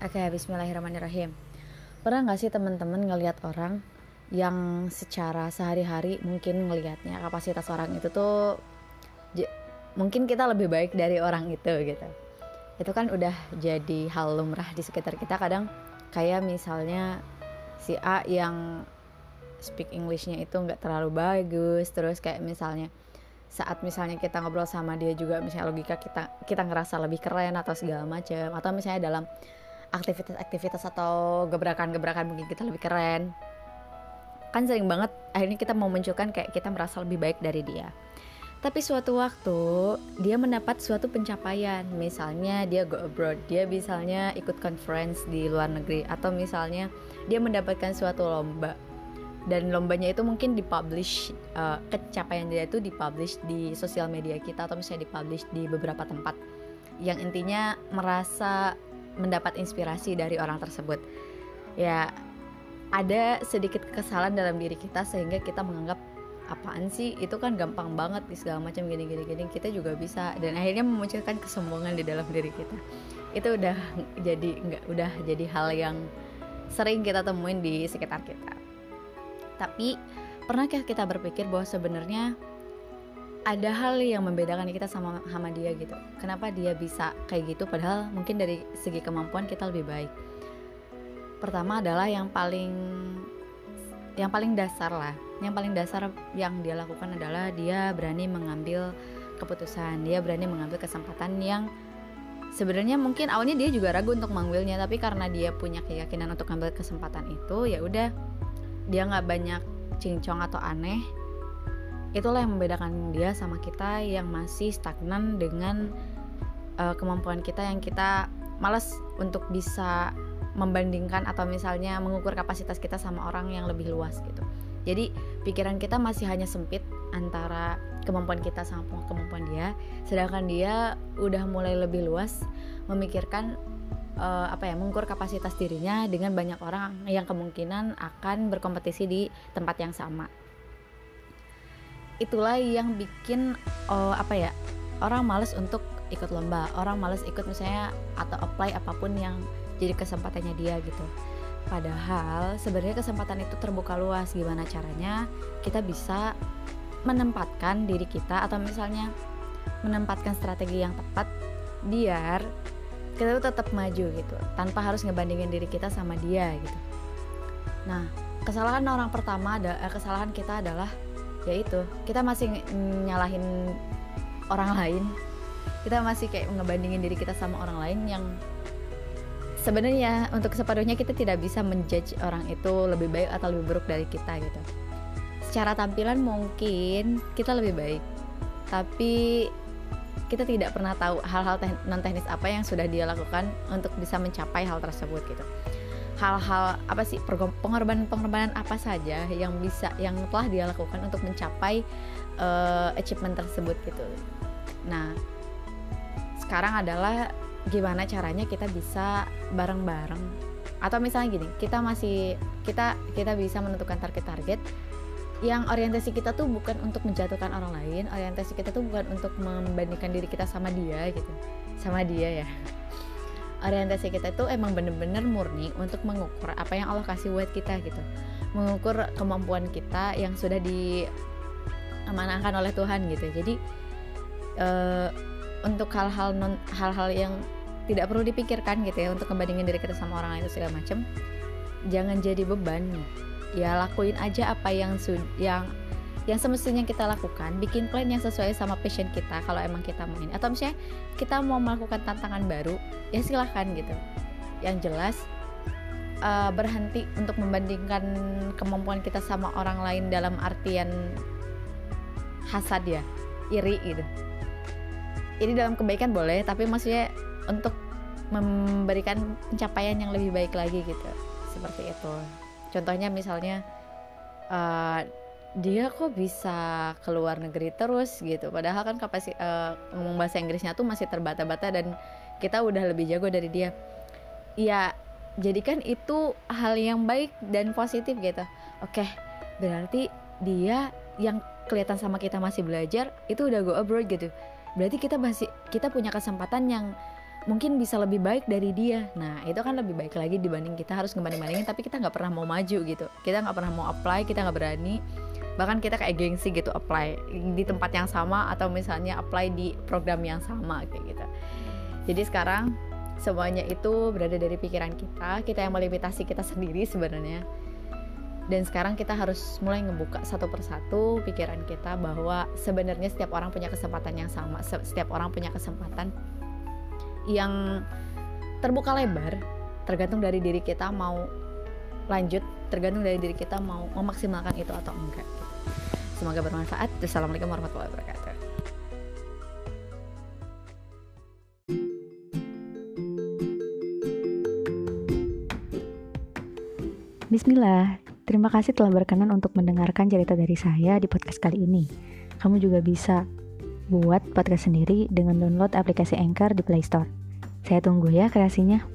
Oke, bismillahirrahmanirrahim. Pernah nggak sih teman-teman ngelihat orang yang secara sehari-hari mungkin ngelihatnya kapasitas orang itu tuh mungkin kita lebih baik dari orang itu gitu. Itu kan udah jadi hal lumrah di sekitar kita kadang kayak misalnya si A yang speak Englishnya itu nggak terlalu bagus terus kayak misalnya saat misalnya kita ngobrol sama dia juga misalnya logika kita kita ngerasa lebih keren atau segala macam atau misalnya dalam aktivitas-aktivitas atau gebrakan-gebrakan mungkin kita lebih keren. Kan sering banget akhirnya kita mau munculkan kayak kita merasa lebih baik dari dia. Tapi suatu waktu dia mendapat suatu pencapaian. Misalnya dia go abroad dia misalnya ikut conference di luar negeri atau misalnya dia mendapatkan suatu lomba. Dan lombanya itu mungkin dipublish uh, kecapaian dia itu dipublish di sosial media kita atau misalnya dipublish di beberapa tempat. Yang intinya merasa mendapat inspirasi dari orang tersebut. Ya ada sedikit kesalahan dalam diri kita sehingga kita menganggap apaan sih? Itu kan gampang banget segala macam gini gini gini. Kita juga bisa dan akhirnya memunculkan kesombongan di dalam diri kita. Itu udah jadi nggak udah jadi hal yang sering kita temuin di sekitar kita. Tapi pernahkah kita berpikir bahwa sebenarnya ada hal yang membedakan kita sama sama dia gitu. Kenapa dia bisa kayak gitu? Padahal mungkin dari segi kemampuan kita lebih baik. Pertama adalah yang paling yang paling dasar lah. Yang paling dasar yang dia lakukan adalah dia berani mengambil keputusan. Dia berani mengambil kesempatan yang sebenarnya mungkin awalnya dia juga ragu untuk mengambilnya. Tapi karena dia punya keyakinan untuk mengambil kesempatan itu ya udah dia nggak banyak cincong atau aneh itulah yang membedakan dia sama kita yang masih stagnan dengan uh, kemampuan kita yang kita malas untuk bisa membandingkan atau misalnya mengukur kapasitas kita sama orang yang lebih luas gitu. Jadi pikiran kita masih hanya sempit antara kemampuan kita sama kemampuan dia, sedangkan dia udah mulai lebih luas memikirkan uh, apa ya mengukur kapasitas dirinya dengan banyak orang yang kemungkinan akan berkompetisi di tempat yang sama itulah yang bikin uh, apa ya orang males untuk ikut lomba orang males ikut misalnya atau apply apa pun yang jadi kesempatannya dia gitu. Padahal sebenarnya kesempatan itu terbuka luas gimana caranya kita bisa menempatkan diri kita atau misalnya menempatkan strategi yang tepat biar kita tuh tetap maju gitu tanpa harus ngebandingin diri kita sama dia gitu. Nah kesalahan orang pertama ada eh, kesalahan kita adalah ya itu kita masih nyalahin orang lain. Kita masih kayak ngebandingin diri kita sama orang lain yang sebenarnya untuk separuhnya kita tidak bisa menjudge orang itu lebih baik atau lebih buruk dari kita gitu. Secara tampilan mungkin kita lebih baik tapi kita tidak pernah tahu hal-hal non teknis apa yang sudah dia lakukan untuk bisa mencapai hal tersebut gitu hal-hal apa sih pengorbanan-pengorbanan apa saja yang bisa yang telah dia lakukan untuk mencapai uh, achievement tersebut gitu. Nah, sekarang adalah gimana caranya kita bisa bareng-bareng atau misalnya gini, kita masih kita kita bisa menentukan target-target yang orientasi kita tuh bukan untuk menjatuhkan orang lain, orientasi kita tuh bukan untuk membandingkan diri kita sama dia gitu. Sama dia ya orientasi kita itu emang bener-bener murni untuk mengukur apa yang Allah kasih buat kita gitu. Mengukur kemampuan kita yang sudah diamanahkan oleh Tuhan gitu. Jadi uh, untuk hal-hal non hal-hal yang tidak perlu dipikirkan gitu ya untuk kembandingin diri kita sama orang lain itu segala macam jangan jadi beban. Ya lakuin aja apa yang yang yang semestinya kita lakukan bikin plan yang sesuai sama passion kita kalau emang kita mau ini atau misalnya kita mau melakukan tantangan baru ya silahkan gitu. Yang jelas uh, berhenti untuk membandingkan kemampuan kita sama orang lain dalam artian hasad ya iri gitu. Ini dalam kebaikan boleh tapi maksudnya untuk memberikan pencapaian yang lebih baik lagi gitu. Seperti itu. Contohnya misalnya uh, dia kok bisa ke luar negeri terus gitu. Padahal kan kapasitas uh, ngomong bahasa Inggrisnya tuh masih terbata-bata dan kita udah lebih jago dari dia. Ya jadikan itu hal yang baik dan positif gitu. Oke berarti dia yang kelihatan sama kita masih belajar itu udah go abroad gitu. Berarti kita masih kita punya kesempatan yang mungkin bisa lebih baik dari dia. Nah itu kan lebih baik lagi dibanding kita harus ngebanding-bandingin tapi kita nggak pernah mau maju gitu. Kita nggak pernah mau apply kita nggak berani bahkan kita kayak gengsi gitu apply di tempat yang sama atau misalnya apply di program yang sama kayak gitu. Jadi sekarang semuanya itu berada dari pikiran kita kita yang melimitasi kita sendiri sebenarnya. Dan sekarang kita harus mulai ngebuka satu persatu pikiran kita bahwa sebenarnya setiap orang punya kesempatan yang sama setiap orang punya kesempatan yang terbuka lebar tergantung dari diri kita mau lanjut tergantung dari diri kita mau memaksimalkan itu atau enggak semoga bermanfaat Assalamualaikum warahmatullahi wabarakatuh Bismillah, Terima kasih telah berkenan untuk mendengarkan cerita dari saya di podcast kali ini. Kamu juga bisa buat podcast sendiri dengan download aplikasi Anchor di Play Store. Saya tunggu ya kreasinya.